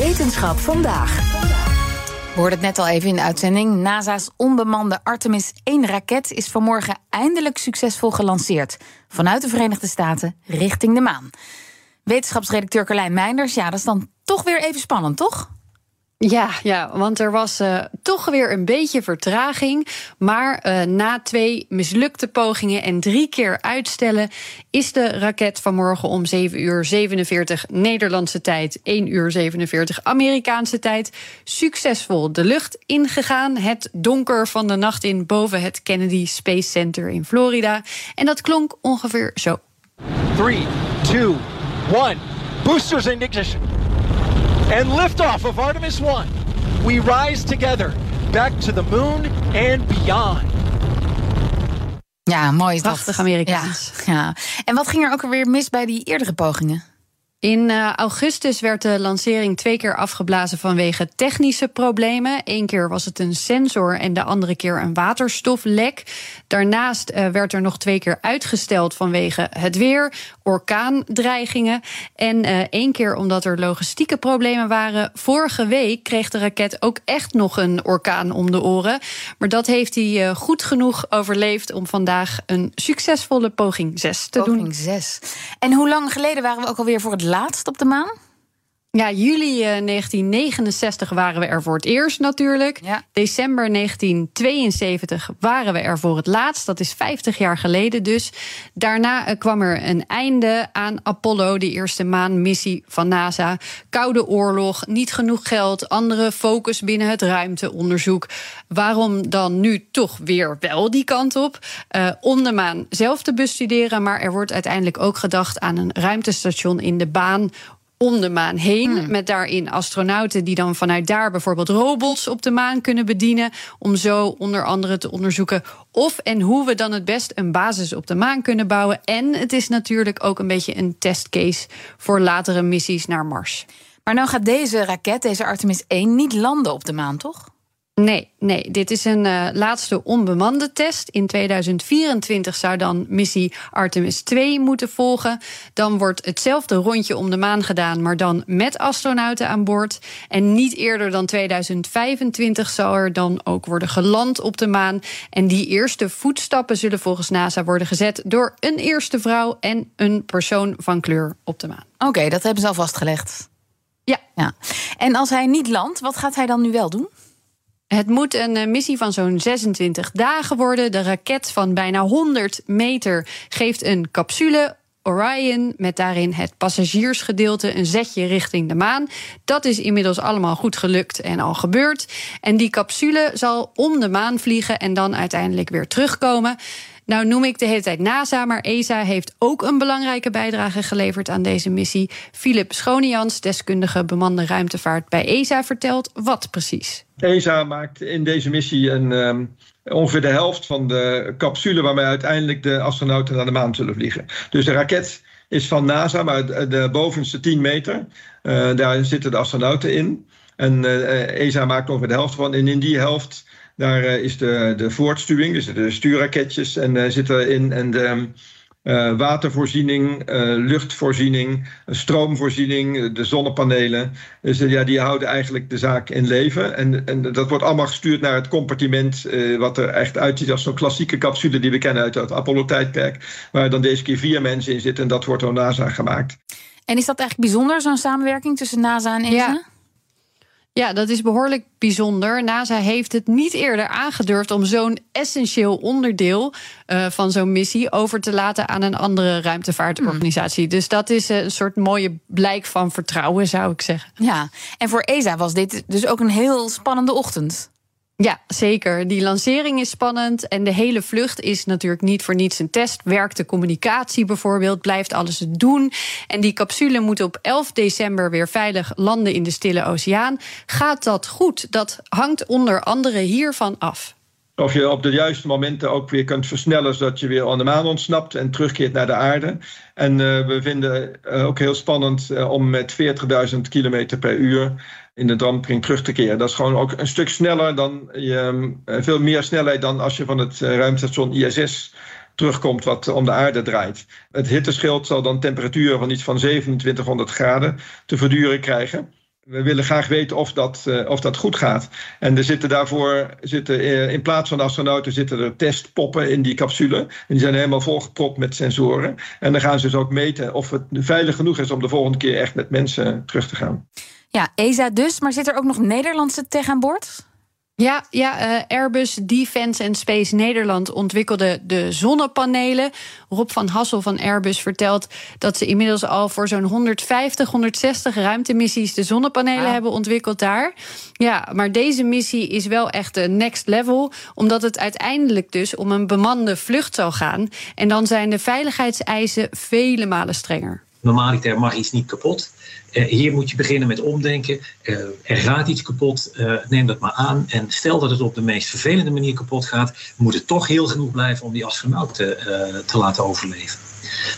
Wetenschap vandaag. We hoorden het net al even in de uitzending. NASA's onbemande Artemis 1-raket is vanmorgen eindelijk succesvol gelanceerd. Vanuit de Verenigde Staten richting de maan. Wetenschapsredacteur Carlijn Meinders, ja, dat is dan toch weer even spannend, toch? Ja, ja, want er was uh, toch weer een beetje vertraging. Maar uh, na twee mislukte pogingen en drie keer uitstellen, is de raket vanmorgen om 7 uur 47 Nederlandse tijd, 1 uur 47 Amerikaanse tijd, succesvol de lucht ingegaan. Het donker van de nacht in boven het Kennedy Space Center in Florida. En dat klonk ongeveer zo. 3, 2, 1. Boosters in ignition. And liftoff of Artemis 1. We rise together back to the moon and beyond. Ja, mooi is dat. Prachtig Amerikaans. Ja, ja. En wat ging er ook alweer mis bij die eerdere pogingen? In uh, augustus werd de lancering twee keer afgeblazen vanwege technische problemen. Eén keer was het een sensor en de andere keer een waterstoflek. Daarnaast uh, werd er nog twee keer uitgesteld vanwege het weer, orkaandreigingen. En uh, één keer omdat er logistieke problemen waren. Vorige week kreeg de raket ook echt nog een orkaan om de oren. Maar dat heeft hij goed genoeg overleefd om vandaag een succesvolle poging 6 te poging doen. Poging 6. En hoe lang geleden waren we ook alweer voor het laatst op de maan? Ja, juli uh, 1969 waren we er voor het eerst natuurlijk. Ja. December 1972 waren we er voor het laatst. Dat is 50 jaar geleden dus. Daarna uh, kwam er een einde aan Apollo, de eerste maanmissie van NASA. Koude oorlog, niet genoeg geld, andere focus binnen het ruimteonderzoek. Waarom dan nu toch weer wel die kant op? Uh, om de maan zelf te bestuderen, maar er wordt uiteindelijk ook gedacht aan een ruimtestation in de baan om de maan heen. Hmm. Met daarin astronauten die dan vanuit daar bijvoorbeeld robots op de maan kunnen bedienen. Om zo onder andere te onderzoeken of en hoe we dan het best een basis op de maan kunnen bouwen. En het is natuurlijk ook een beetje een testcase voor latere missies naar Mars. Maar nou gaat deze raket, deze Artemis 1, niet landen op de maan, toch? Nee, nee, dit is een uh, laatste onbemande test. In 2024 zou dan missie Artemis 2 moeten volgen. Dan wordt hetzelfde rondje om de maan gedaan, maar dan met astronauten aan boord. En niet eerder dan 2025 zal er dan ook worden geland op de maan. En die eerste voetstappen zullen volgens NASA worden gezet door een eerste vrouw en een persoon van kleur op de maan. Oké, okay, dat hebben ze al vastgelegd. Ja. ja. En als hij niet landt, wat gaat hij dan nu wel doen? Het moet een missie van zo'n 26 dagen worden. De raket van bijna 100 meter geeft een capsule. Orion, met daarin het passagiersgedeelte, een zetje richting de maan. Dat is inmiddels allemaal goed gelukt en al gebeurd. En die capsule zal om de maan vliegen en dan uiteindelijk weer terugkomen. Nou noem ik de hele tijd NASA, maar ESA heeft ook een belangrijke bijdrage geleverd aan deze missie. Philip Schonians, deskundige bemande ruimtevaart bij ESA, vertelt wat precies. ESA maakt in deze missie een, um, ongeveer de helft van de capsule waarmee uiteindelijk de astronauten naar de maan zullen vliegen. Dus de raket is van NASA, maar de, bovenste 10 meter, uh, daar zitten de astronauten in. En uh, ESA maakt ongeveer de helft van. En in die helft daar uh, is de, de voortstuwing, dus de stuurraketjes en uh, zitten in. En de uh, watervoorziening, luchtvoorziening, stroomvoorziening, de zonnepanelen. Dus ja, die houden eigenlijk de zaak in leven. En, en dat wordt allemaal gestuurd naar het compartiment, wat er echt uitziet als zo'n klassieke capsule die we kennen uit het Apollo-tijdperk. Waar dan deze keer vier mensen in zitten en dat wordt door NASA gemaakt. En is dat eigenlijk bijzonder, zo'n samenwerking tussen NASA en ESA? Ja. Ja, dat is behoorlijk bijzonder. NASA heeft het niet eerder aangedurfd om zo'n essentieel onderdeel uh, van zo'n missie over te laten aan een andere ruimtevaartorganisatie. Hmm. Dus dat is een soort mooie blijk van vertrouwen, zou ik zeggen. Ja, en voor ESA was dit dus ook een heel spannende ochtend. Ja, zeker. Die lancering is spannend en de hele vlucht is natuurlijk niet voor niets een test. Werkt de communicatie bijvoorbeeld? Blijft alles doen? En die capsule moet op 11 december weer veilig landen in de Stille Oceaan. Gaat dat goed? Dat hangt onder andere hiervan af. Of je op de juiste momenten ook weer kunt versnellen, zodat je weer aan de maan ontsnapt en terugkeert naar de aarde. En uh, we vinden uh, ook heel spannend uh, om met 40.000 km per uur in de dampkring terug te keren. Dat is gewoon ook een stuk sneller dan je, veel meer snelheid dan als je van het ruimtestation ISS terugkomt wat om de aarde draait. Het hitteschild zal dan temperaturen van iets van 2700 graden te verduren krijgen we willen graag weten of dat, uh, of dat goed gaat. En er zitten daarvoor, zitten, uh, in plaats van astronauten, zitten er testpoppen in die capsule. En die zijn helemaal volgepropt met sensoren. En dan gaan ze dus ook meten of het veilig genoeg is om de volgende keer echt met mensen terug te gaan. Ja, ESA dus, maar zit er ook nog Nederlandse tech aan boord? Ja, ja uh, Airbus Defence and Space Nederland ontwikkelde de zonnepanelen. Rob van Hassel van Airbus vertelt dat ze inmiddels al voor zo'n 150, 160 ruimtemissies de zonnepanelen ah. hebben ontwikkeld daar. Ja, maar deze missie is wel echt de next level, omdat het uiteindelijk dus om een bemande vlucht zal gaan. En dan zijn de veiligheidseisen vele malen strenger. Normaliter mag iets niet kapot. Uh, hier moet je beginnen met omdenken. Uh, er gaat iets kapot, uh, neem dat maar aan. En stel dat het op de meest vervelende manier kapot gaat, moet het toch heel genoeg blijven om die astronaut te, te laten overleven.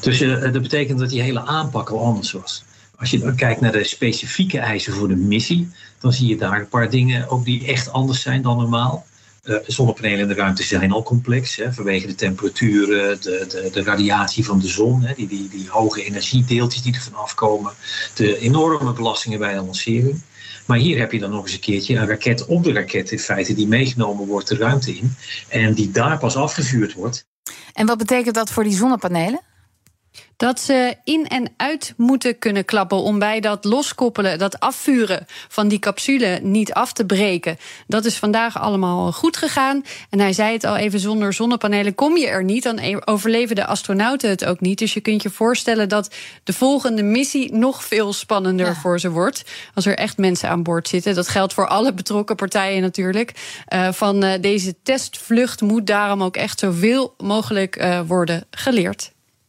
Dus dat betekent dat die hele aanpak al anders was. Als je dan kijkt naar de specifieke eisen voor de missie, dan zie je daar een paar dingen ook die echt anders zijn dan normaal. Uh, zonnepanelen in de ruimte zijn al complex hè, vanwege de temperaturen, de, de, de radiatie van de zon, hè, die, die, die hoge energiedeeltjes die er vanaf komen, de enorme belastingen bij de lancering. Maar hier heb je dan nog eens een keertje een raket op de raket in feite die meegenomen wordt de ruimte in en die daar pas afgevuurd wordt. En wat betekent dat voor die zonnepanelen? Dat ze in en uit moeten kunnen klappen om bij dat loskoppelen, dat afvuren van die capsule niet af te breken. Dat is vandaag allemaal goed gegaan. En hij zei het al even: zonder zonnepanelen kom je er niet. Dan e- overleven de astronauten het ook niet. Dus je kunt je voorstellen dat de volgende missie nog veel spannender ja. voor ze wordt. Als er echt mensen aan boord zitten. Dat geldt voor alle betrokken partijen natuurlijk. Uh, van uh, deze testvlucht moet daarom ook echt zoveel mogelijk uh, worden geleerd.